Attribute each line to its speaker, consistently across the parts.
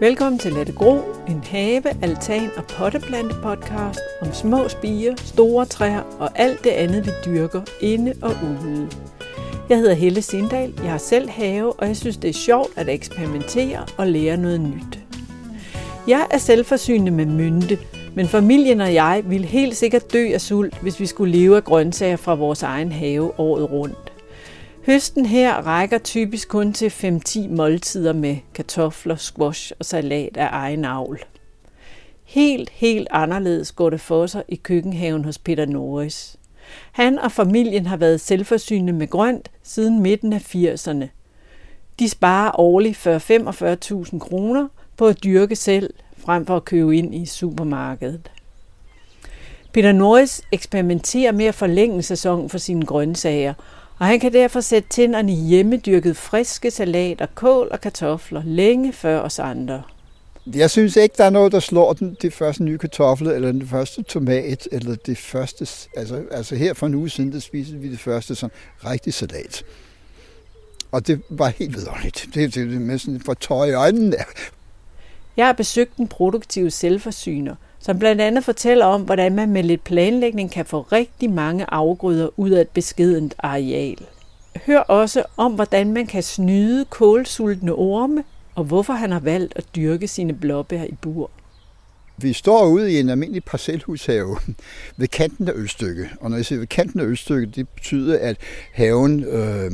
Speaker 1: Velkommen til Lette Gro, en have, altan og potteplante podcast om små spiger, store træer og alt det andet, vi dyrker inde og ude. Jeg hedder Helle Sindal, jeg har selv have, og jeg synes, det er sjovt at eksperimentere og lære noget nyt. Jeg er selvforsynende med mynte, men familien og jeg ville helt sikkert dø af sult, hvis vi skulle leve af grøntsager fra vores egen have året rundt. Høsten her rækker typisk kun til 5-10 måltider med kartofler, squash og salat af egen avl. Helt, helt anderledes går det for sig i køkkenhaven hos Peter Norris. Han og familien har været selvforsynende med grønt siden midten af 80'erne. De sparer årligt 40-45.000 kroner på at dyrke selv, frem for at købe ind i supermarkedet. Peter Norris eksperimenterer med at forlænge sæsonen for sine grøntsager, og han kan derfor sætte tænderne i hjemmedyrket friske salater, kål og kartofler længe før os andre.
Speaker 2: Jeg synes ikke, der er noget, der slår den, det første nye kartoffel, eller den første tomat, eller det første... Altså, altså her for en uge siden, der spiste vi det første sådan rigtig salat. Og det var helt vidunderligt. Det, det, det med sådan for tøj i øjnene.
Speaker 1: Jeg har besøgt en produktiv selvforsyner, som blandt andet fortæller om, hvordan man med lidt planlægning kan få rigtig mange afgrøder ud af et beskedent areal. Hør også om, hvordan man kan snyde kålsultne orme, og hvorfor han har valgt at dyrke sine blåbær i bur.
Speaker 2: Vi står ude i en almindelig parcelhushave ved kanten af Ølstykke. Og når jeg siger ved kanten af Ølstykke, det betyder, at haven øh,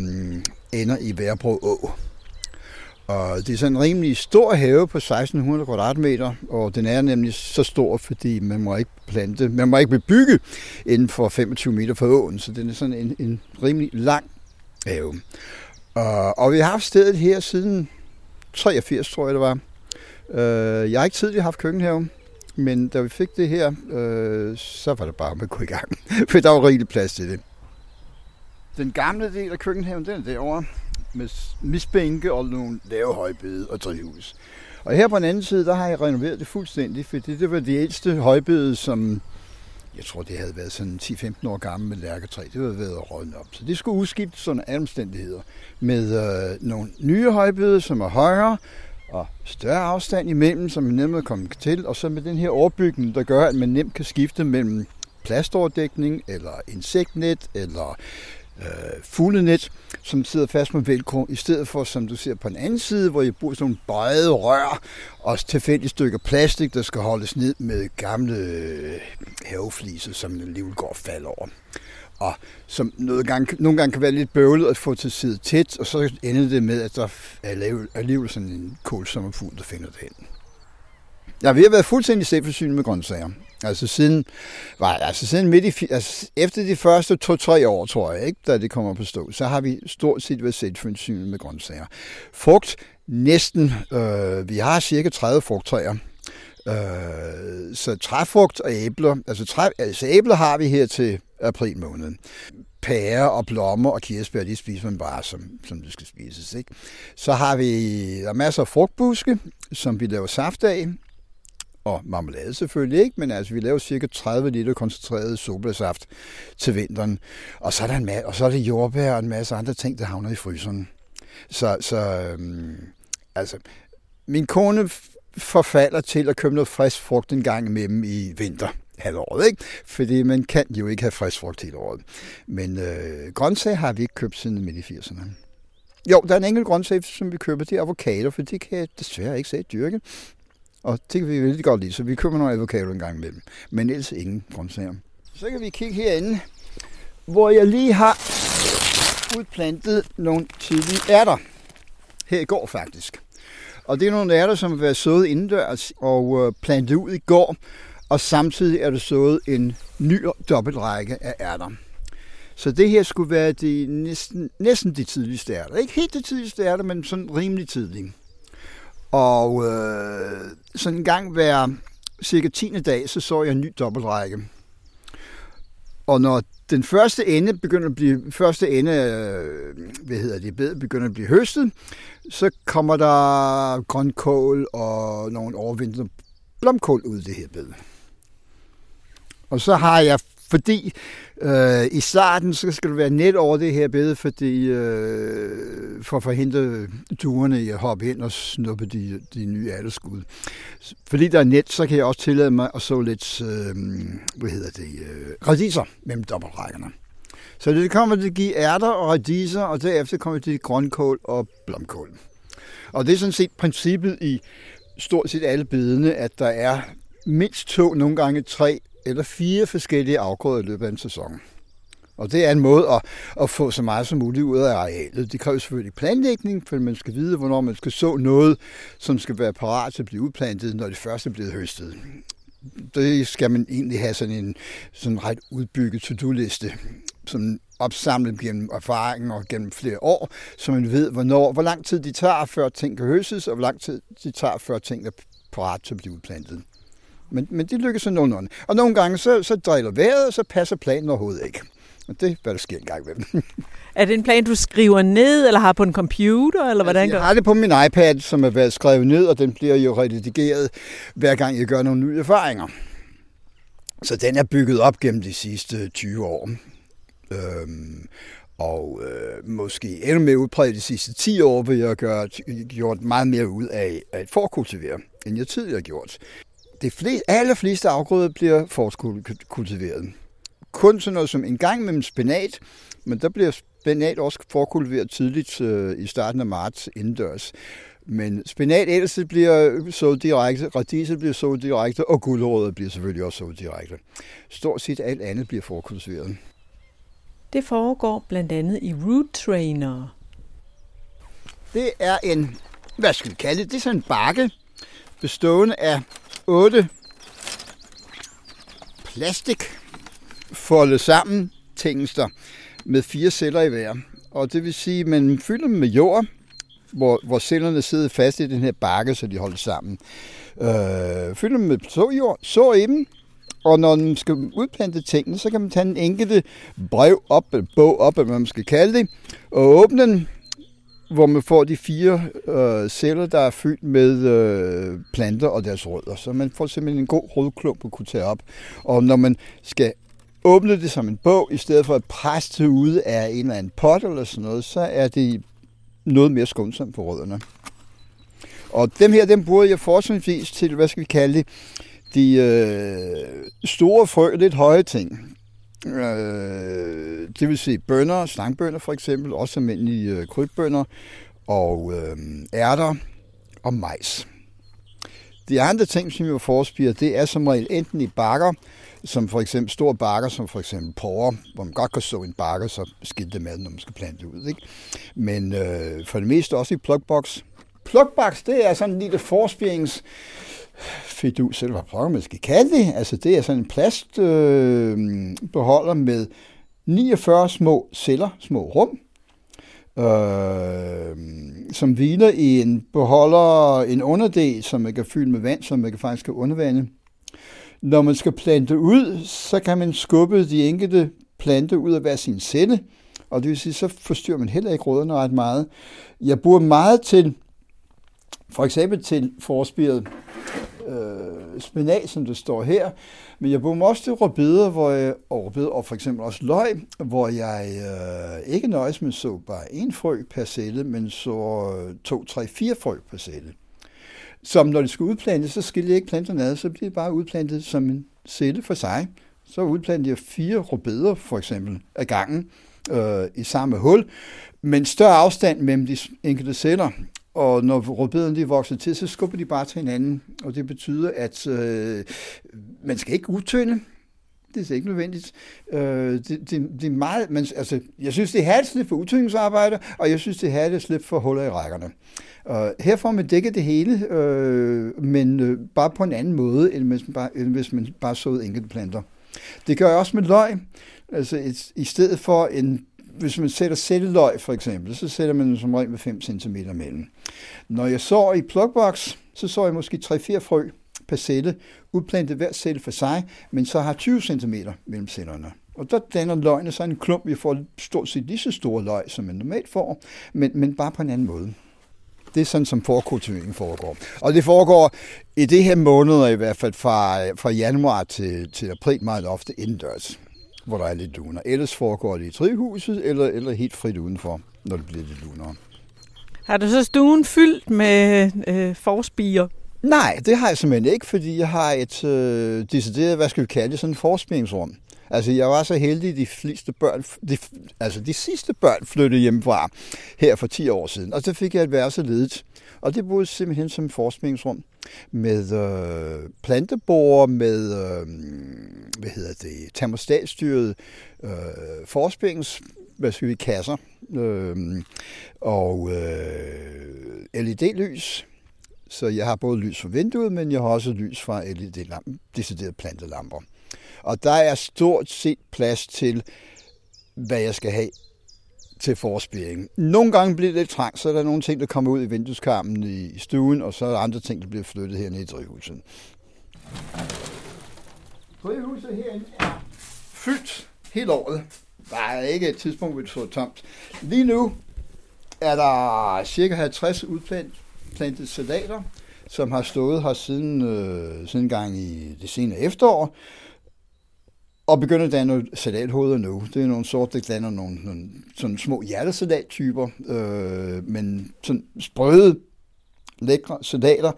Speaker 2: ender i Værbro Å. Og det er sådan en rimelig stor have på 1600 kvadratmeter, og den er nemlig så stor, fordi man må ikke plante, man må ikke bebygge inden for 25 meter fra åen, så den er sådan en, en rimelig lang have. Og, og vi har haft stedet her siden 83, tror jeg det var. Øh, jeg har ikke tidligere haft køkkenhave, men da vi fik det her, øh, så var det bare med at gå i gang, for der var rigtig plads til det. Den gamle del af køkkenhaven, den er derovre med misbænke og nogle lave højbede og drivhus. Og her på den anden side, der har jeg renoveret det fuldstændig, for det var det ældste højbede, som jeg tror, det havde været sådan 10-15 år gammel med lærketræ. Det var været rådne op. Så det skulle udskiftes sådan alle omstændigheder med øh, nogle nye højbede, som er højere, og større afstand imellem, som man nemt komme til, og så med den her overbygning, der gør, at man nemt kan skifte mellem plastoverdækning, eller insektnet, eller øh, fuglenet, som sidder fast med velcro, i stedet for, som du ser på den anden side, hvor jeg bruger sådan nogle bøjede rør og tilfældige stykker plastik, der skal holdes ned med gamle øh, havefliser, som alligevel går og falder over. Og som noget gang, nogle gange kan være lidt bøvlet at få til side tæt, og så ender det med, at der er alligevel sådan en kålsommerfugl, der finder det hen. Ja, vi har været fuldstændig selvforsynet med grøntsager. Altså siden, var, altså siden midt i, altså efter de første to-tre år, tror jeg, ikke, da det kommer på stå, så har vi stort set været selvforsynet med grøntsager. Frugt, næsten, øh, vi har cirka 30 frugttræer. Øh, så træfrugt og æbler, altså, træ, altså æbler har vi her til april måned. Pære og blommer og kirsebær, de spiser man bare, som, som det skal spises. Ikke? Så har vi der er masser af frugtbuske, som vi laver saft af og marmelade selvfølgelig ikke, men altså vi laver cirka 30 liter koncentreret solbærsaft til vinteren. Og så er der, en masse, og så er det jordbær og en masse andre ting, der havner i fryseren. Så, så øhm, altså, min kone forfalder til at købe noget frisk frugt en gang imellem i vinter halvåret, ikke? Fordi man kan jo ikke have frisk frugt hele året. Men øh, grøntsager har vi ikke købt siden midt i 80'erne. Jo, der er en enkelt grøntsag, som vi køber, det er avocado, for det kan jeg desværre ikke se dyrke. Og det kan vi virkelig godt lide, så vi køber nogle avocado en gang imellem. Men ellers ingen grøntsager. Så kan vi kigge herinde, hvor jeg lige har udplantet nogle tidlige ærter. Her i går faktisk. Og det er nogle ærter, som har været sået indendørs og øh, plantet ud i går. Og samtidig er der sået en ny dobbeltrække af ærter. Så det her skulle være de næsten, næsten de tidligste ærter. Ikke helt de tidligste ærter, men sådan rimelig tidlige. Og øh, sådan en gang hver cirka 10. dag, så så jeg en ny dobbeltrække. Og når den første ende begynder at blive, første ende, øh, hvad hedder det, bed, begynder at blive høstet, så kommer der grønkål og nogle overvintrede blomkål ud i det her bed. Og så har jeg, fordi øh, i starten så skal du være net over det her bed, fordi øh, for at forhindre duerne i at hoppe ind og snuppe de, de nye alderskud. Fordi der er net, så kan jeg også tillade mig at så lidt, øh, hvad hedder det, øh, radiser mellem dobbeltrækkerne. Så det kommer til at give ærter og radiser, og derefter kommer det til grønkål og blomkål. Og det er sådan set princippet i stort set alle bedene, at der er mindst to, nogle gange tre eller fire forskellige afgrøder i løbet af en sæson. Og det er en måde at, at få så meget som muligt ud af arealet. Det kræver selvfølgelig planlægning, for man skal vide, hvornår man skal så noget, som skal være parat til at blive udplantet, når det første er blevet høstet. Det skal man egentlig have sådan en sådan ret udbygget to-do-liste, som opsamlet gennem erfaring og gennem flere år, så man ved, hvornår, hvor lang tid de tager, før ting kan høstes, og hvor lang tid de tager, før ting er parat til at blive udplantet. Men, men det lykkes så nogenlunde. Og nogle gange, så, så driller vejret, og så passer planen overhovedet ikke. Og det er, hvad der sker en gang med
Speaker 1: Er det en plan, du skriver ned, eller har på en computer, eller hvordan
Speaker 2: altså, Jeg har det på min iPad, som er været skrevet ned, og den bliver jo redigeret, hver gang jeg gør nogle nye erfaringer. Så den er bygget op gennem de sidste 20 år. Øhm, og øh, måske endnu mere udbredt de sidste 10 år, vil jeg gøre, gjort meget mere ud af at forkultivere, end jeg tidligere har gjort. Det flest, alle fleste afgrøder bliver forkultiveret. Kun sådan noget som en gang med spinat, men der bliver spinat også forkultiveret tidligt øh, i starten af marts indendørs. Men spinat ellers bliver så direkte, radiser bliver så direkte, og guldrødder bliver selvfølgelig også så direkte. Stort set alt andet bliver forkultiveret.
Speaker 1: Det foregår blandt andet i Root Trainer.
Speaker 2: Det er en, hvad skal vi kalde det, det er sådan en bakke, bestående af 8 plastik foldet sammen tingester med fire celler i hver. Og det vil sige, at man fylder dem med jord, hvor, hvor cellerne sidder fast i den her bakke, så de holder sammen. Øh, fylder dem med såjord, så i dem, og når man skal udplante tingene, så kan man tage en enkelte brev op, eller bog op, eller hvad man skal kalde det, og åbne den, hvor man får de fire øh, celler, der er fyldt med øh, planter og deres rødder. Så man får simpelthen en god rødklump at kunne tage op. Og når man skal åbne det som en bog, i stedet for at presse det ud af en eller anden pot eller sådan noget, så er det noget mere skånsomt for rødderne. Og dem her, dem bruger jeg forholdsvis til, hvad skal vi kalde det, de øh, store frø, lidt høje ting. Øh, det vil sige bønner, slangbønder for eksempel, også almindelige øh, krybbønner, og øh, ærter og majs. De andre ting, som vi forspirer, det er som regel enten i bakker, som for eksempel store bakker, som for eksempel porre, hvor man godt kan så en bakke, så skidte det med, når man skal plante ud. Ikke? Men øh, for det meste også i plugbox. Plugbox, det er sådan en lille forspirings fidus, eller hvad pokker man skal kalde det. Altså det er sådan en plastbeholder øh, med 49 små celler, små rum, øh, som hviler i en beholder, en underdel, som man kan fylde med vand, som man kan faktisk kan undervande. Når man skal plante ud, så kan man skubbe de enkelte plante ud af hver sin celle, og det vil sige, så forstyrrer man heller ikke rødderne ret meget. Jeg bruger meget til, for eksempel til forspiret øh, spinat, som det står her, men jeg bruger også til rødbeder, hvor jeg, og rødbeder, og for eksempel også løg, hvor jeg øh, ikke nøjes med så bare en frø per celle, men så øh, to, tre, fire frø per celle. Som når de skal udplantes, så skiller jeg ikke planterne ad, så bliver de bare udplantet som en celle for sig. Så udplanter jeg fire rødbeder for eksempel af gangen øh, i samme hul, men større afstand mellem de enkelte celler. Og når rødbederne de vokser til, så skubber de bare til hinanden. Og det betyder, at øh, man skal ikke udtynde. Det er ikke nødvendigt. Øh, det, det, det er meget, men, altså, jeg synes, det er herligt for udtyndingsarbejde, og jeg synes, det er herligt slip for huller i rækkerne. Og her får man dækket det hele, øh, men øh, bare på en anden måde, end hvis man bare, end hvis man bare såede enkelte planter. Det gør jeg også med løg. Altså et, i stedet for en hvis man sætter sætteløg for eksempel, så sætter man den som regel med 5 cm mellem. Når jeg så i plugbox, så så jeg måske 3-4 frø per celle, udplantet hver celle for sig, men så har 20 cm mellem cellerne. Og der danner løgene så en klump, vi får stort set lige så store løg, som man normalt får, men, men bare på en anden måde. Det er sådan, som forkultiveringen foregår. Og det foregår i det her måneder i hvert fald fra, øh, fra januar til, til april meget ofte indendørs hvor der er lidt luner. Ellers foregår det i trihuset, eller, eller helt frit udenfor, når det bliver lidt lunere.
Speaker 1: Har du så stuen fyldt med øh, forspiger?
Speaker 2: Nej, det har jeg simpelthen ikke, fordi jeg har et øh, decideret, hvad skal vi kalde det, sådan et forskningsrum. Altså, jeg var så heldig, at de fleste børn, de, altså de sidste børn flyttede hjemmefra her for 10 år siden, og så fik jeg et værelse ledet. Og det boede simpelthen som et forskningsrum med øh, planteborer, med øh, hvad hedder det, termostatstyret øh, forspængs, hvad skal vi, kasser, øh, og øh, LED-lys. Så jeg har både lys fra vinduet, men jeg har også lys fra LED-lampen, deciderede plantelamper. Og der er stort set plads til, hvad jeg skal have til forspiring. Nogle gange bliver det lidt trangt, så er der nogle ting, der kommer ud i vindueskarmen i stuen, og så er der andre ting, der bliver flyttet hernede i drivhuset. Drivhuset herinde er fyldt hele året. Der er ikke et tidspunkt, hvor det står tomt. Lige nu er der cirka 50 udplantede salater, som har stået her siden, øh, siden gang i det senere efterår og begynder at danne salathoveder nu. Det er nogle sorte, der danner nogle, nogle sådan små hjertesalattyper, øh, men sådan sprøde, lækre salater,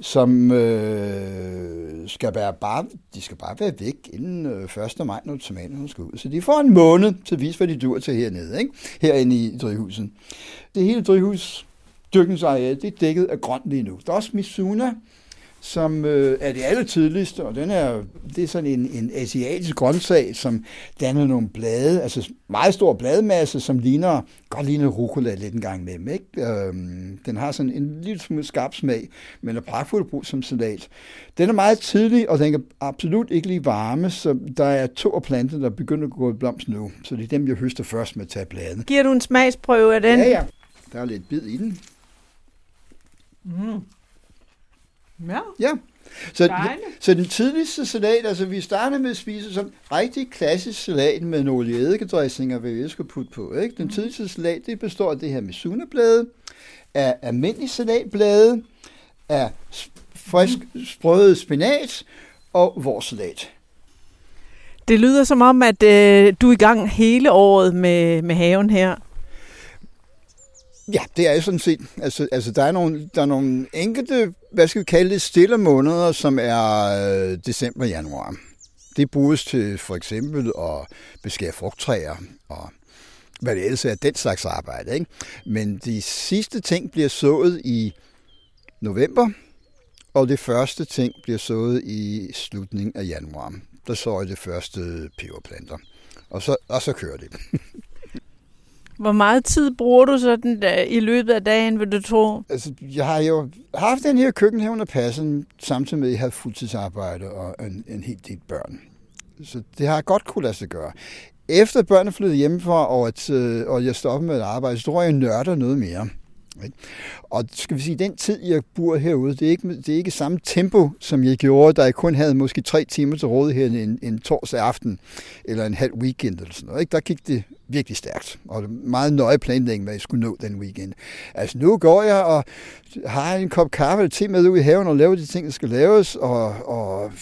Speaker 2: som øh, skal være bare, de skal bare være væk inden øh, 1. maj, når tomaterne skal ud. Så de får en måned til at vise, hvad de dur til hernede, ikke? herinde i drivhuset. Det hele drivhus dyrkningsareal, det er dækket af grønt lige nu. Der er også Mizuna, som øh, er det aller tidligste, og den er, det er sådan en, en asiatisk grøntsag, som danner nogle blade, altså meget stor bladmasse, som ligner, godt ligner rucola lidt en gang med ikke? Øhm, den har sådan en lille smule skarp smag, men er pragtfuld brug som salat. Den er meget tidlig, og den kan absolut ikke lide varme, så der er to af planterne, der begynder at gå i blomst nu, så det er dem, jeg høster først med at tage bladene.
Speaker 1: Giver du en smagsprøve af den?
Speaker 2: Ja, ja. Der er lidt bid i den.
Speaker 1: Mm. Ja.
Speaker 2: Ja. Så, så den tidligste salat, altså vi starter med at spise sådan rigtig klassisk salat med nogle eddikeddressinger, hvad vi skal putte på. Ikke? Den mm. tidligste salat, det består af det her med suneblade, af almindelig salatblade, af frisk sprødet spinat og vores salat.
Speaker 1: Det lyder som om, at øh, du er i gang hele året med, med haven her.
Speaker 2: Ja, det er sådan set. Altså, altså der, er nogle, der er nogle enkelte, hvad skal vi kalde det, stille måneder, som er øh, december og januar. Det bruges til for eksempel at beskære frugttræer og hvad det ellers er, den slags arbejde. Ikke? Men de sidste ting bliver sået i november, og det første ting bliver sået i slutningen af januar. Der sår jeg det første peberplanter. Og så, og så kører det.
Speaker 1: Hvor meget tid bruger du sådan der, i løbet af dagen, vil du tro?
Speaker 2: Altså, jeg har jo haft den her køkkenhave under passen, samtidig med, at jeg havde fuldtidsarbejde og en, en helt del børn. Så det har jeg godt kunne lade sig gøre. Efter børnene flyttede hjemmefra, og, at, øh, og jeg stoppede med at arbejde, så tror jeg, jeg nørder noget mere. Ikke? Og skal vi sige, den tid, jeg bor herude, det er, ikke, det er ikke samme tempo, som jeg gjorde, da jeg kun havde måske tre timer til rådighed en, en torsdag aften, eller en halv weekend eller sådan noget. Ikke? Der gik det virkelig stærkt, og meget nøje planlægning, hvad jeg skulle nå den weekend. Altså nu går jeg og har en kop kaffe eller te med ud i haven og laver de ting, der skal laves, og, og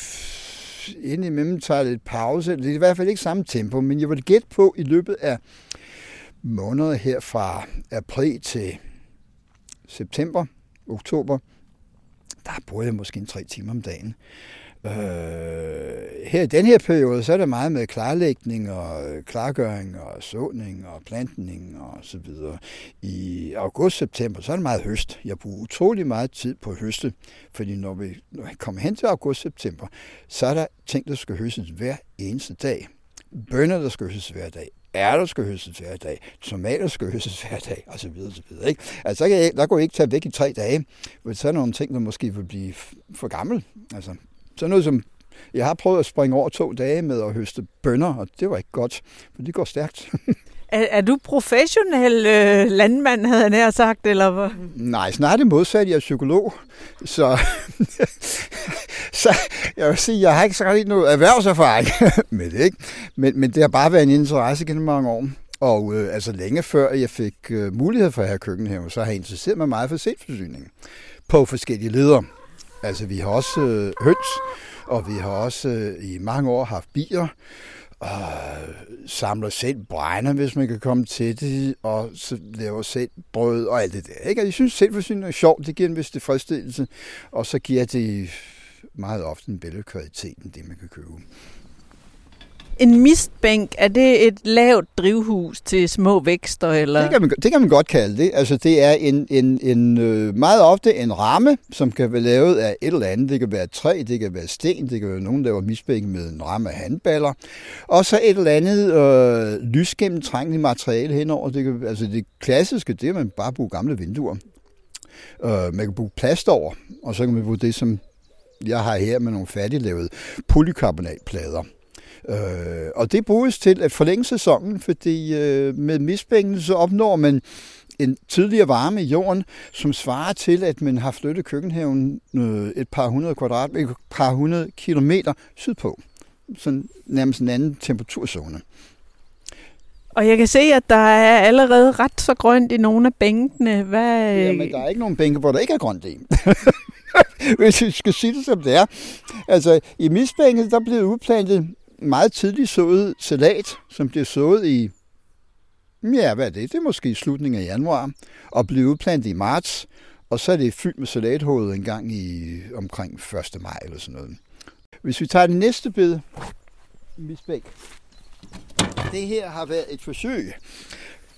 Speaker 2: indimellem tager lidt pause. Det er i hvert fald ikke samme tempo, men jeg vil gætte på i løbet af måneder her fra april til september, oktober, der bruger jeg måske en tre timer om dagen. Øh, her i den her periode, så er det meget med klarlægning og øh, klargøring og såning og plantning og så videre. I august-september, så er det meget høst. Jeg bruger utrolig meget tid på høste, fordi når vi, når vi kommer hen til august-september, så er der ting, der skal høstes hver eneste dag. Bønner, der skal høstes hver dag ærter skal høstes hver dag, tomater skal høstes hver dag, og så videre, så videre. Ikke? Altså, der, kan jeg, der kunne jeg ikke tage væk i tre dage, for så er nogle ting, der måske vil blive for gammel. Altså, så noget som, jeg har prøvet at springe over to dage med at høste bønder, og det var ikke godt, for det går stærkt.
Speaker 1: Er, er du professionel øh, landmand, havde han her sagt, eller hvad?
Speaker 2: Nej, snart det modsat. Jeg er psykolog, så, så jeg vil sige, jeg har ikke så rigtig noget erhvervserfaring med det, ikke? Men, men det har bare været en interesse gennem mange år. Og øh, altså længe før jeg fik øh, mulighed for at have køkkenhave, så har jeg interesseret mig meget for selvforsyning på forskellige leder. Altså vi har også øh, høns, og vi har også øh, i mange år haft bier, og samler selv brænder, hvis man kan komme til det, og så laver selv brød og alt det der. Ikke? Og jeg synes selvforsyning er sjovt, det giver en vis tilfredsstillelse, og så giver det meget ofte en bedre kvalitet end det, man kan købe.
Speaker 1: En mistbænk, er det et lavt drivhus til små vækster? Eller?
Speaker 2: Det, kan man, det kan man godt kalde det. Altså, det er en, en, en, øh, meget ofte en ramme, som kan være lavet af et eller andet. Det kan være træ, det kan være sten, det kan være nogen, der laver mistbænk med en ramme af handballer. Og så et eller andet øh, lysgennemtrængende materiale henover. Det, kan, altså det klassiske, det er, at man bare bruger gamle vinduer. Øh, man kan bruge plast over, og så kan man bruge det, som jeg har her med nogle færdiglavede polycarbonatplader. Øh, og det bruges til at forlænge sæsonen, fordi øh, med misbænken så opnår man en tidligere varme i jorden, som svarer til, at man har flyttet køkkenhaven øh, et par hundrede kvadrat, et par hundrede kilometer sydpå. Sådan nærmest en anden temperaturzone.
Speaker 1: Og jeg kan se, at der er allerede ret så grønt i nogle af bænkene. Hvad...
Speaker 2: Jamen, der er ikke nogen bænke, hvor der ikke er grønt i. Hvis vi skal sige det som det er. Altså, i misbænket, der blev udplantet meget tidligt sået salat, som bliver sået i, ja, hvad er det? Det er måske i slutningen af januar, og bliver udplantet i marts, og så er det fyldt med salathovedet en gang i omkring 1. maj eller sådan noget. Hvis vi tager det næste bid, misbæk. Det her har været et forsøg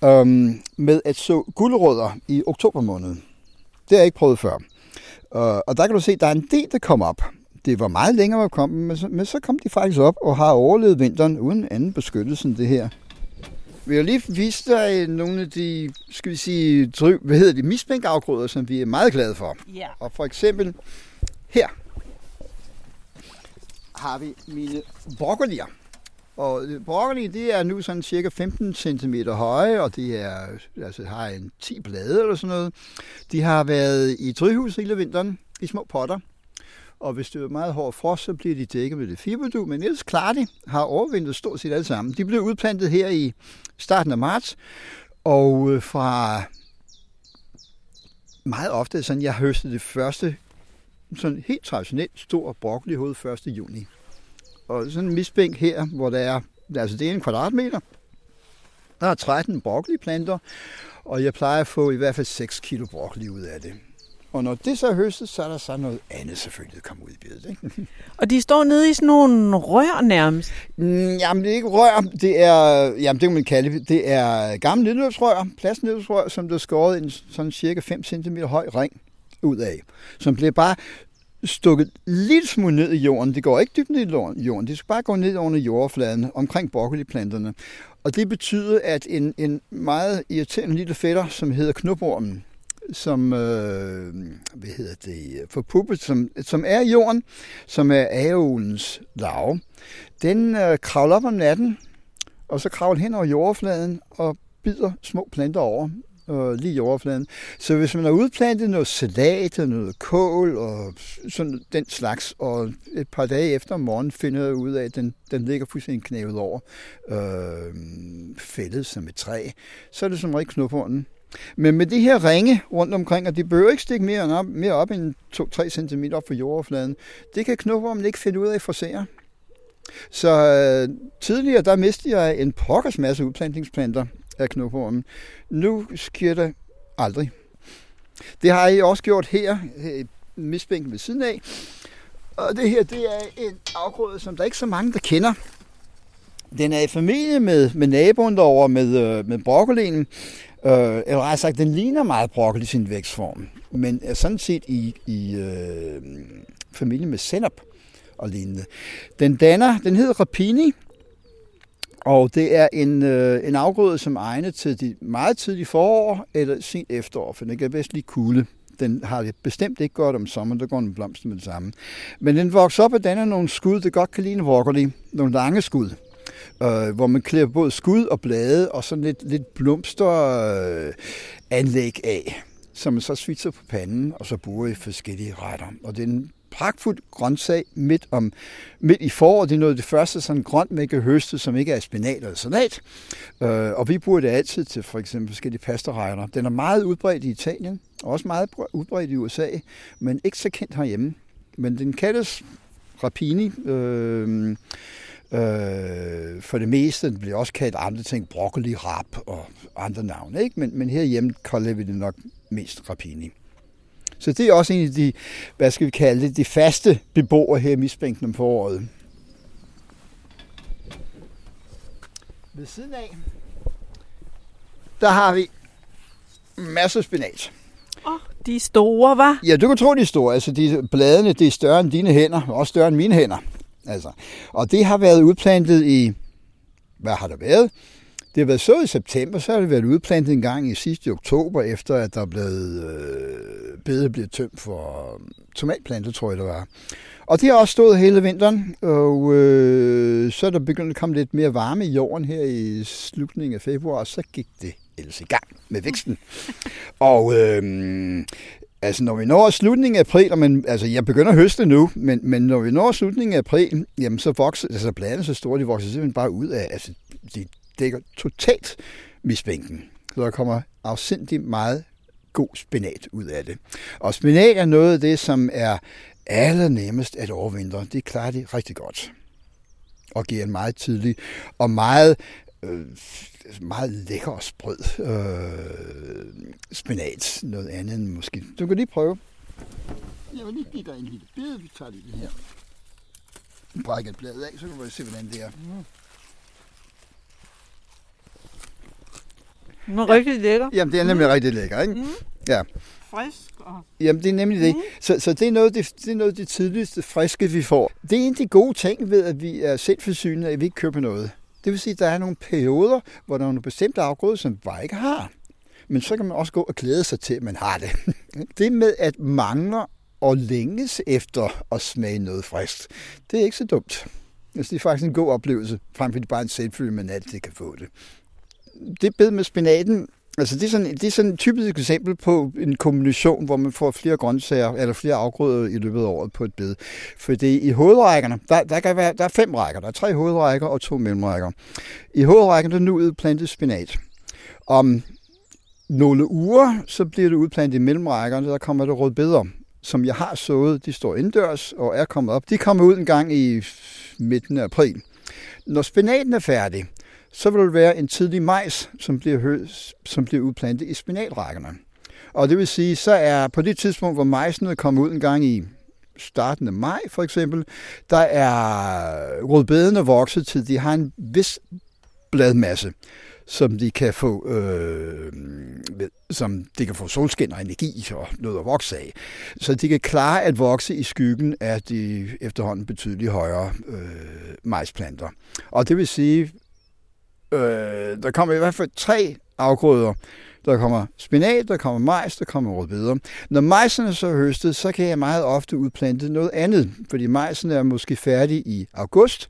Speaker 2: øhm, med at så gulerødder i oktober måned. Det har jeg ikke prøvet før. Uh, og der kan du se, at der er en del, der kommer op det var meget længere at komme, men så, men så kom de faktisk op og har overlevet vinteren uden anden beskyttelse end det her. Vi har lige vist dig nogle af de, skal vi sige, dryg, hvad hedder det, misbænkafgrøder, som vi er meget glade for.
Speaker 1: Ja.
Speaker 2: Og for eksempel her har vi mine broccolier. Og broccoli, det er nu sådan cirka 15 cm høje, og det er, altså har en 10 blade eller sådan noget. De har været i drivhus hele vinteren, i små potter. Og hvis det er meget hård frost, så bliver de dækket med det fiberdu, men ellers klarer de, har overvindet stort set alle sammen. De blev udplantet her i starten af marts, og øh, fra meget ofte sådan, jeg høstede det første sådan helt traditionelt stor broccoli 1. juni. Og sådan en misbænk her, hvor der er, altså det er en kvadratmeter, der er 13 broccoliplanter, og jeg plejer at få i hvert fald 6 kilo broccoli ud af det. Og når det så er høstet, så er der så noget andet selvfølgelig, der kommer ud i billedet. Ikke?
Speaker 1: Og de står nede i sådan nogle rør nærmest?
Speaker 2: Mm, jamen, det er ikke rør. Det er, jamen, det kan man kalde det. Er gamle nedløbsrør, plastnedløbsrør, som der er skåret en sådan cirka 5 cm høj ring ud af. Som bliver bare stukket lidt smule ned i jorden. Det går ikke dybt ned i jorden. Det skal bare gå ned under jordfladen omkring broccoliplanterne. Og det betyder, at en, en meget irriterende lille fætter, som hedder knubormen, som øh, hvad hedder det, forpuppet, som, som er i jorden, som er aeolens lav. Den øh, kravler op om natten, og så kravler hen over jordfladen og bider små planter over øh, lige i overfladen. Så hvis man har udplantet noget salat og noget kål og sådan den slags, og et par dage efter om morgenen finder jeg ud af, at den, den ligger fuldstændig knævet over øh, fældet som et træ, så er det som rigtig knupperhånden. Men med de her ringe rundt omkring, og de behøver ikke stikke mere op, mere op end 2-3 cm op fra jordoverfladen, det kan knoppermen ikke finde ud af at forsere. Så øh, tidligere, der mistede jeg en pokkers masse udplantningsplanter af knoppermen. Nu sker det aldrig. Det har jeg også gjort her, misbænken ved siden af. Og det her, det er en afgrøde, som der er ikke så mange, der kender. Den er i familie med, med naboen derovre, med, øh, med broccolinen. Øh, eller rettere sagt, den ligner meget broccoli i sin vækstform, men er sådan set i, i øh, familie med senap og lignende. Den danner, den hedder rapini, og det er en, øh, en afgrøde, som er egnet til de meget tidlige forår eller sent efterår, for den kan bedst lige kulde. Den har det bestemt ikke godt om sommeren, der går den blomster med det samme. Men den vokser op og danner nogle skud, det godt kan ligne broccoli. Nogle lange skud øh, hvor man klæder både skud og blade og sådan lidt, lidt blomsteranlæg øh, anlæg af, som man så svitser på panden og så bruger i forskellige retter. Og det er en pragtfuld grøntsag midt, om, midt i foråret. Det er noget af det første sådan grønt, man kan høste, som ikke er spinat eller salat. Øh, og vi bruger det altid til for eksempel forskellige pastaretter. Den er meget udbredt i Italien, og også meget udbredt i USA, men ikke så kendt herhjemme. Men den kaldes rapini, øh, Øh, for det meste det bliver også kaldt andre ting, broccoli, rap og andre navne. Ikke? Men, men herhjemme kalder vi det nok mest rapini. Så det er også en af de, hvad skal vi kalde det, de faste beboere her i misbænken om foråret. Ved siden af, der har vi masser af spinat.
Speaker 1: Åh, oh, de er store, var?
Speaker 2: Ja, du kan tro, de er store. Altså, de, bladene de er større end dine hænder, og også større end mine hænder. Altså. Og det har været udplantet i, hvad har der været? Det har været så i september, så har det været udplantet en gang i sidste oktober, efter at der er blevet øh, bedet blevet tømt for øh, tomatplanter, tror jeg det var. Og det har også stået hele vinteren, og øh, så er der begyndt at komme lidt mere varme i jorden her i slutningen af februar, og så gik det ellers i gang med væksten. og øh, Altså, når vi når slutningen af april, og man, altså, jeg begynder at høste nu, men, men når vi når slutningen af april, jamen, så vokser, altså, bladene så store, de vokser simpelthen bare ud af, altså, de dækker totalt misbænken. Så der kommer afsindig meget god spinat ud af det. Og spinat er noget af det, som er allernemmest at overvintre. Det klarer de rigtig godt. Og giver en meget tidlig og meget øh, meget lækker og sprød øh, spinat. Noget andet end måske. Du kan lige prøve. Jeg vil lige give dig en lille bid. Vi tager lige den her. Brækker bladet af, så kan du se, hvordan det er. Mm.
Speaker 1: Den er rigtig lækker.
Speaker 2: Jamen, det er nemlig mm. rigtig lækker, ikke? Mm.
Speaker 1: Ja. Frisk. Og...
Speaker 2: Jamen, det er nemlig det. Mm. Så, så det, er noget, det, det er noget af det tidligste friske, vi får. Det er en af de gode ting ved, at vi er selvforsynende, at vi ikke køber noget. Det vil sige, at der er nogle perioder, hvor der er nogle bestemte afgrøder, som bare ikke har. Men så kan man også gå og glæde sig til, at man har det. Det med at mangle og længes efter at smage noget frisk, det er ikke så dumt. Altså, det er faktisk en god oplevelse, frem for det bare en selvfølge, man altid kan få det. Det bed med spinaten, Altså det er, sådan, det er sådan et typisk eksempel på en kombination, hvor man får flere grøntsager eller flere afgrøder i løbet af året på et bed. Fordi i hovedrækkerne, der, der, kan være, der er fem rækker. Der er tre hovedrækker og to mellemrækker. I hovedrækken der er nu udplantet spinat. Om nogle uger, så bliver det udplantet i mellemrækkerne, der kommer det rødbeder, som jeg har sået. De står indendørs og er kommet op. De kommer ud en gang i midten af april. Når spinaten er færdig, så vil der være en tidlig majs, som bliver, som bliver udplantet i spinalrækkerne. Og det vil sige, så er på det tidspunkt, hvor majsen er kommet ud en gang i starten af maj for eksempel, der er rødbedene vokset til, de har en vis bladmasse, som de kan få, øh, som de kan få solskin og energi og noget at vokse af. Så de kan klare at vokse i skyggen af de efterhånden betydeligt højere øh, majsplanter. Og det vil sige, Øh, der kommer i hvert fald tre afgrøder. Der kommer spinat, der kommer majs, der kommer rødbeder. Når majsen er så høstet, så kan jeg meget ofte udplante noget andet, fordi majsen er måske færdig i august.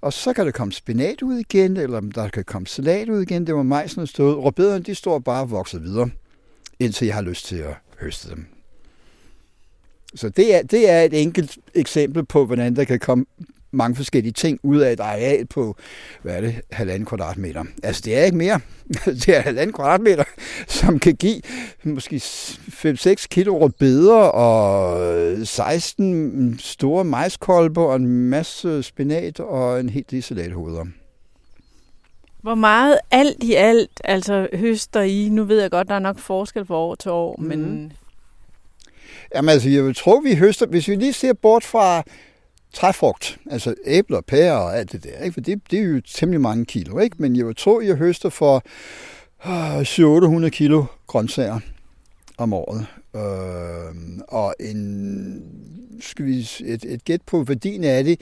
Speaker 2: Og så kan der komme spinat ud igen, eller der kan komme salat ud igen, det var majsen er stået. Rødbederne, de står bare og vokser videre, indtil jeg har lyst til at høste dem. Så det er, det er et enkelt eksempel på, hvordan der kan komme mange forskellige ting ud af et areal på, hvad er det, halvanden kvadratmeter. Altså det er ikke mere. Det er halvanden kvadratmeter, som kan give måske 5-6 kilo rødbeder og 16 store majskolber og en masse spinat og en helt del salathoveder.
Speaker 1: Hvor meget alt i alt, altså høster I? Nu ved jeg godt, der er nok forskel fra år til år, mm. men...
Speaker 2: Jamen altså, jeg vil tro, vi høster, hvis vi lige ser bort fra træfrugt, altså æbler, pærer og alt det der, ikke? for det, det er jo temmelig mange kilo, ikke? men jeg vil tro, jeg høster for øh, 700-800 kilo grøntsager om året. Øh, og en, skal vi, et, et gæt på værdien af det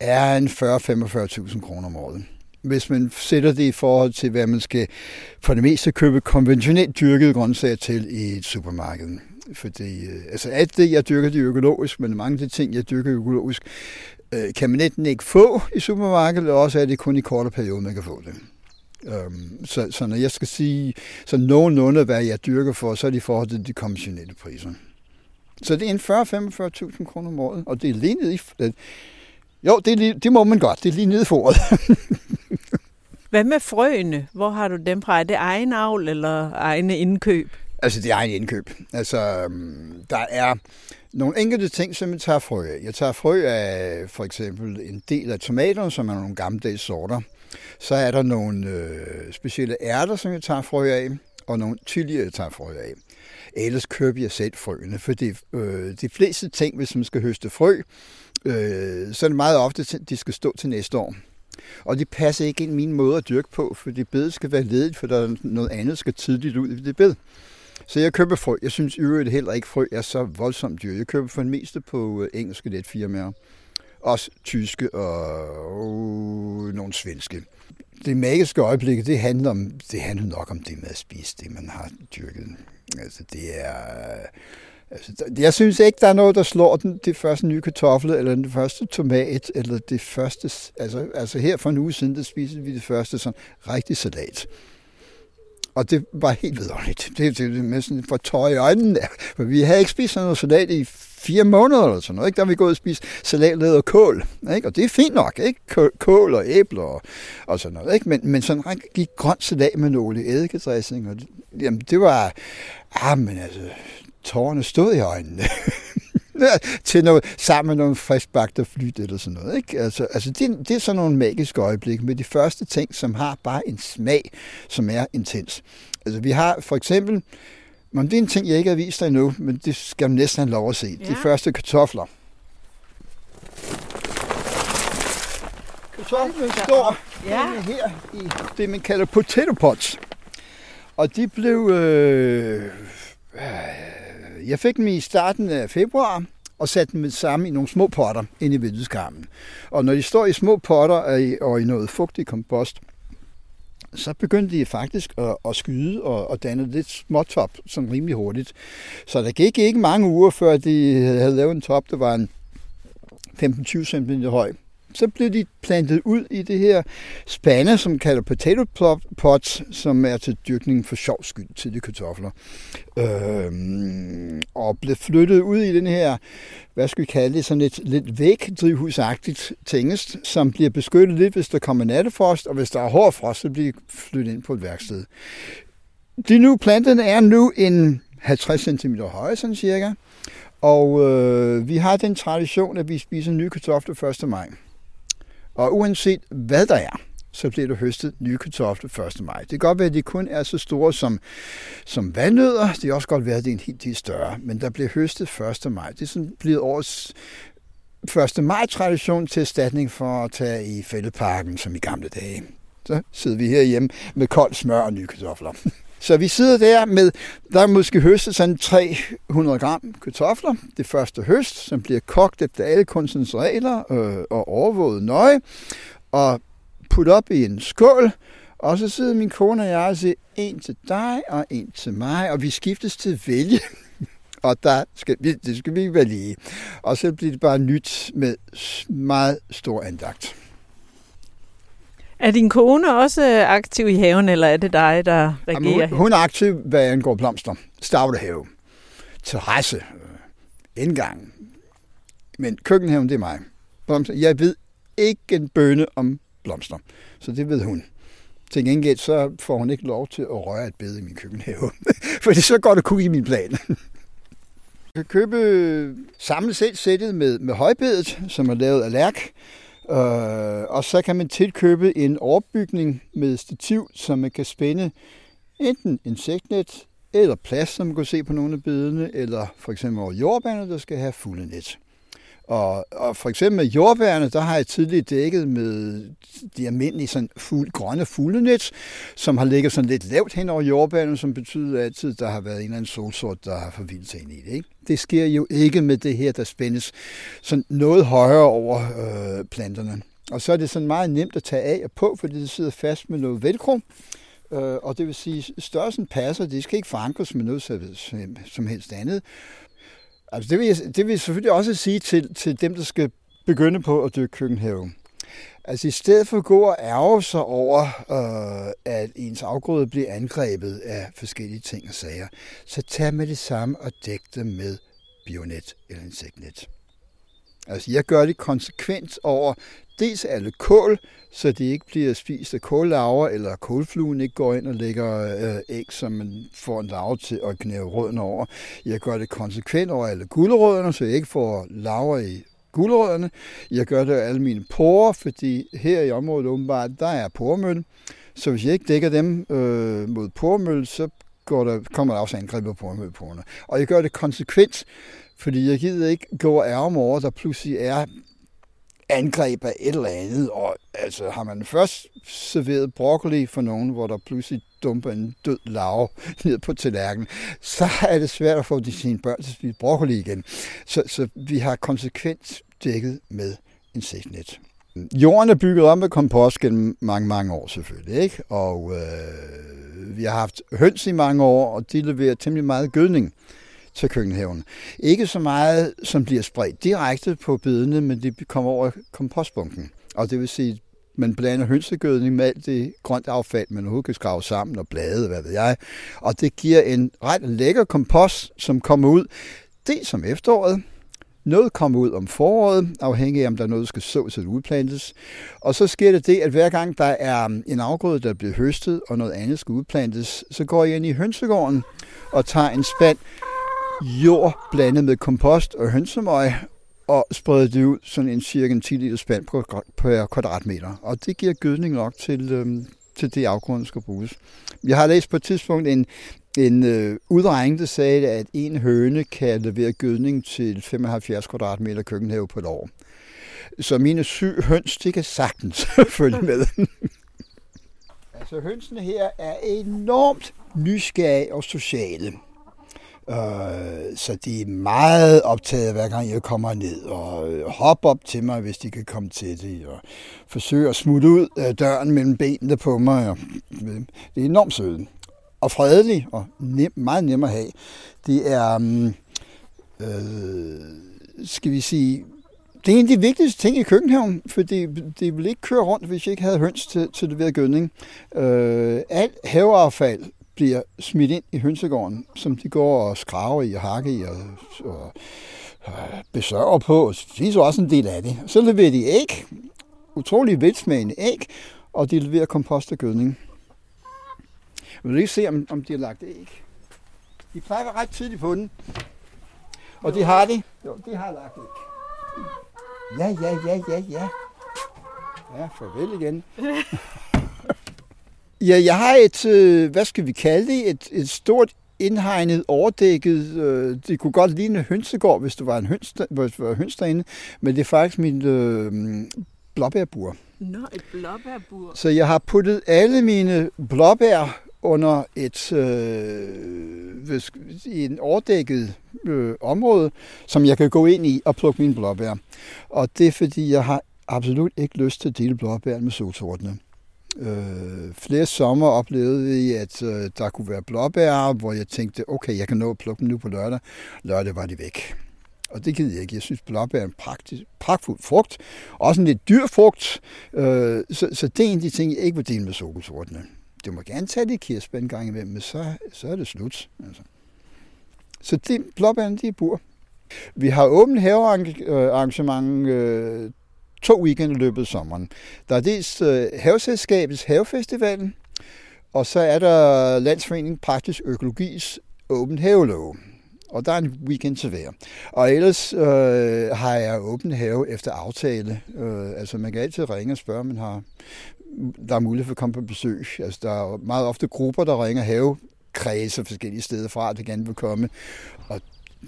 Speaker 2: er en 40-45.000 kroner om året. Hvis man sætter det i forhold til, hvad man skal for det meste købe konventionelt dyrkede grøntsager til i et supermarked. Fordi, øh, altså alt det, jeg dyrker, det er økologisk, men mange af de ting, jeg dyrker økologisk, øh, kan man enten ikke få i supermarkedet, eller også er det kun i korte perioder, man kan få det. Um, så, så når jeg skal sige så nogenlunde, hvad jeg dyrker for, så er det i forhold til de konventionelle priser. Så det er en 40-45.000 kroner om året, og det er lige nede i... Øh, jo, det, er lige, det må man godt. Det er lige nede i foråret.
Speaker 1: Hvad med frøene? Hvor har du dem fra? Er det egen avl eller egne indkøb?
Speaker 2: Altså, det er en indkøb. Altså, øhm, der er nogle enkelte ting, som jeg tager frø af. Jeg tager frø af for eksempel en del af tomaterne, som er nogle gammeldags sorter. Så er der nogle øh, specielle ærter, som jeg tager frø af, og nogle chili, jeg tager frø af. Ellers køber jeg selv frøene, for øh, de fleste ting, hvis man skal høste frø, øh, så er det meget ofte, at de skal stå til næste år. Og de passer ikke ind i min måde at dyrke på, for det bed skal være ledigt, for der er noget andet, der skal tidligt ud i det bed. Så jeg køber frø. Jeg synes i øvrigt heller ikke, frø er så voldsomt dyr. Jeg køber for det meste på øh, engelske netfirmaer. Også tyske og, øh, nogle svenske. Det magiske øjeblik, det handler, om, det handler nok om det med at spise det, man har dyrket. Altså, det er... Øh, altså, jeg synes ikke, der er noget, der slår den, det første nye kartoffel, eller den første tomat, eller det første... Altså, altså her for en uge siden, der spiste vi det første sådan rigtig salat. Og det var helt vidunderligt. Det, det, det med sådan for tøj i øjnene. For vi havde ikke spist sådan noget salat i fire måneder eller sådan noget. Ikke? Der har vi gået og spist salat og kål. Ikke? Og det er fint nok. Ikke? Kål og æbler og, og sådan noget. Ikke? Men, men sådan en gik grønt salat med nogle eddikeddressing. Og det, jamen, det var... Ah, men altså, tårerne stod i øjnene. til noget, sammen med nogle friskbagte flyt eller sådan noget. Ikke? Altså, altså det, det er sådan nogle magiske øjeblikke med de første ting, som har bare en smag, som er intens. Altså vi har for eksempel, men det er en ting, jeg ikke har vist dig endnu, men det skal du næsten have lov at se. Ja. De første kartofler. Kartoflerne står ja. her i det, man kalder potato pots. Og de blev... Øh, jeg fik dem i starten af februar, og satte dem sammen i nogle små potter ind i vindueskarmen. Og når de står i små potter og i noget fugtig kompost, så begyndte de faktisk at, at skyde og, og danne lidt småtop sådan rimelig hurtigt. Så der gik ikke mange uger, før de havde lavet en top, der var en 15-20 cm høj så blev de plantet ud i det her spande, som kalder potato pots, som er til dyrkning for sjov skyld til de kartofler. Øhm, og blev flyttet ud i den her, hvad skal vi kalde det, sådan et lidt vægdrivhusagtigt tingest, som bliver beskyttet lidt, hvis der kommer nattefrost, og hvis der er hård frost, så bliver de flyttet ind på et værksted. De nu planterne er nu en 50 cm høje, sådan cirka. Og øh, vi har den tradition, at vi spiser nye kartofler 1. maj. Og uanset hvad der er, så bliver der høstet nye kartofler 1. maj. Det kan godt være, at de kun er så store som, som vandnødder. Det kan også godt være, at det er en helt del større. Men der bliver høstet 1. maj. Det er sådan blevet årets 1. maj-tradition til erstatning for at tage i fældeparken, som i gamle dage. Så sidder vi herhjemme med koldt smør og nye kartofler. Så vi sidder der med, der er måske høstet sådan 300 gram kartofler. Det første høst, som bliver kogt efter alle kunstens regler øh, og overvåget nøje. Og puttet op i en skål. Og så sidder min kone og jeg og siger, en til dig og en til mig. Og vi skiftes til vælge. og der skal, det skal vi ikke være lige. Og så bliver det bare nyt med meget stor andagt.
Speaker 1: Er din kone også aktiv i haven, eller er det dig, der regerer? Jamen,
Speaker 2: hun, hun er aktiv, hvad angår blomster. Stavlehave, terrasse, indgang. Men køkkenhaven, det er mig. Blomster. Jeg ved ikke en bøne om blomster, så det ved hun. Til gengæld så får hun ikke lov til at røre et bed i min køkkenhave, for det så går det kun i min plan. Jeg kan købe samlet set sættet med, med højbedet, som er lavet af lærk, Øh, og så kan man tilkøbe en overbygning med stativ, som man kan spænde enten insektnet eller plast, som man kan se på nogle af bedene, eller for eksempel over jordbærne, der skal have fulde net. Og, og for eksempel med jordbærne, der har jeg tidligere dækket med de almindelige sådan fuld, grønne fuglenet, som har ligget sådan lidt lavt hen over jordbærne, som betyder altid, at der har været en eller anden solsort, der har forvildt sig ind i det. Ikke? Det sker jo ikke med det her, der spændes sådan noget højere over øh, planterne. Og så er det sådan meget nemt at tage af og på, fordi det sidder fast med noget velcro. Øh, og det vil sige, størrelsen passer, det skal ikke forankres med noget som helst andet. Altså det vil, jeg, det vil jeg selvfølgelig også sige til, til dem, der skal begynde på at dyrke køkkenhave. Altså i stedet for at gå og ærge sig over, øh, at ens afgrøde bliver angrebet af forskellige ting og sager, så tag med det samme og dæk dem med bionet eller insektnet. Altså jeg gør det konsekvent over dels alle kål, så de ikke bliver spist af kållaver, eller kålfluen ikke går ind og lægger øh, æg, som man får en larve til at knæve rødden over. Jeg gør det konsekvent over alle gulerødderne, så jeg ikke får larver i gulerødderne. Jeg gør det af alle mine porer, fordi her i området åbenbart, der er poremøl. Så hvis jeg ikke dækker dem øh, mod poremøl, så går der, kommer der også angreb på poremølporerne. Og jeg gør det konsekvent, fordi jeg gider ikke gå og ærge over, der pludselig er angreb af et eller andet. Og altså, har man først serveret broccoli for nogen, hvor der pludselig dumper en død lav ned på tallerkenen, så er det svært at få de sine børn til at spise broccoli igen. Så, så vi har konsekvent dækket med insektnet. Jorden er bygget op med kompost gennem mange, mange år selvfølgelig, ikke? Og øh, vi har haft høns i mange år, og de leverer temmelig meget gødning til køkkenhaven. Ikke så meget, som bliver spredt direkte på bedene, men det kommer over kompostbunken. Og det vil sige, man blander hønsegødning med alt det grønt affald, man overhovedet kan skrave sammen og blade, hvad ved jeg. Og det giver en ret lækker kompost, som kommer ud, det som efteråret, noget kommer ud om foråret, afhængig af om der er noget, der skal sås eller udplantes. Og så sker det det, at hver gang der er en afgrøde, der bliver høstet, og noget andet skal udplantes, så går jeg ind i hønsegården og tager en spand jord blandet med kompost og hønsemøg, og sprede det ud sådan en cirka 10 liter spand per kvadratmeter. Og det giver gødning nok til, øhm, til det afgrund, der skal bruges. Jeg har læst på et tidspunkt en, en øh, udregning, der sagde, at en høne kan levere gødning til 75 kvadratmeter køkkenhave på et år. Så mine syv høns, de kan sagtens følge med. altså hønsene her er enormt nysgerrige og sociale. Øh, så de er meget optaget hver gang jeg kommer ned, og øh, hop hopper op til mig, hvis de kan komme til det, og forsøger at smutte ud af døren mellem benene på mig. Og, øh, det er enormt søde. Og fredelig, og nem, meget nem at have. Det er, mm, øh, skal vi sige, det er en af de vigtigste ting i køkkenhaven, det, det ville ikke køre rundt, hvis jeg ikke havde høns til, til det ved gødning. Øh, alt haveaffald bliver smidt ind i hønsegården, som de går og skraver i og hakker i og, og, og besørger på. Og de er også en del af det. Så leverer de æg, utrolig velsmagende æg, og de leverer kompost og gødning. Vi vil lige se, om, om de har lagt æg. De plejer ret tidligt på den. Og de har de. Jo, de har lagt æg. Ja, ja, ja, ja, ja. Ja, farvel igen. Ja, jeg har et, øh, hvad skal vi kalde det, et, et stort indhegnet, overdækket, øh, det kunne godt ligne en hønsegård, hvis det var en høns, hvis det var høns derinde, men det er faktisk min øh, blåbærbur.
Speaker 1: Nå, et blåbærbur.
Speaker 2: Så jeg har puttet alle mine blåbær under et øh, i en overdækket øh, område, som jeg kan gå ind i og plukke mine blåbær. Og det er fordi, jeg har absolut ikke lyst til at dele blåbær med solsortene. Øh, flere sommer oplevede vi, at øh, der kunne være blåbær, hvor jeg tænkte, okay, jeg kan nå at plukke dem nu på lørdag. Lørdag var de væk. Og det gider jeg ikke. Jeg synes, blåbær er en praktisk, pragtfuld frugt. Også en lidt dyr frugt. Øh, så, så det er en af de ting, jeg ikke vil dele med sukkersortene. Du må gerne tage det kirsebær en gang imellem, men så, så er det slut. Altså. Så det, blåbærne, de er bur. Vi har åbent havearrangement øh, to weekender løbet af sommeren. Der er dels øh, Haveselskabets Havefestivalen, og så er der Landsforening Praktisk Økologis Åben Havelov. Og der er en weekend til hver. Og ellers øh, har jeg åben have efter aftale. Øh, altså man kan altid ringe og spørge, man har der er mulighed for at komme på besøg. Altså, der er meget ofte grupper, der ringer have kredse forskellige steder fra, der gerne vil komme. Og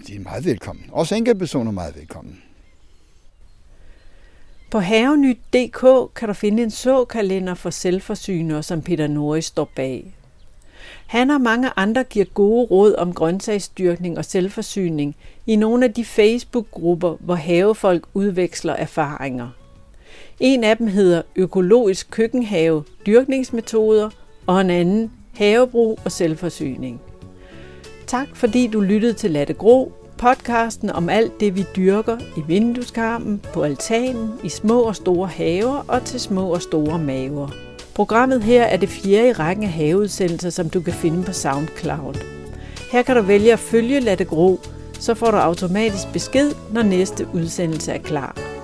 Speaker 2: de er meget velkommen. Også enkeltpersoner er meget velkommen.
Speaker 1: På havenyt.dk kan du finde en såkalender for selvforsynere, som Peter Norris står bag. Han og mange andre giver gode råd om grøntsagsdyrkning og selvforsyning i nogle af de Facebook-grupper, hvor havefolk udveksler erfaringer. En af dem hedder Økologisk køkkenhave, dyrkningsmetoder, og en anden Havebrug og selvforsyning. Tak fordi du lyttede til Latte Gro, Podcasten om alt det, vi dyrker i vindueskarmen, på altanen, i små og store haver og til små og store maver. Programmet her er det fjerde i rækken af haveudsendelser, som du kan finde på SoundCloud. Her kan du vælge at følge Latte Gro, så får du automatisk besked, når næste udsendelse er klar.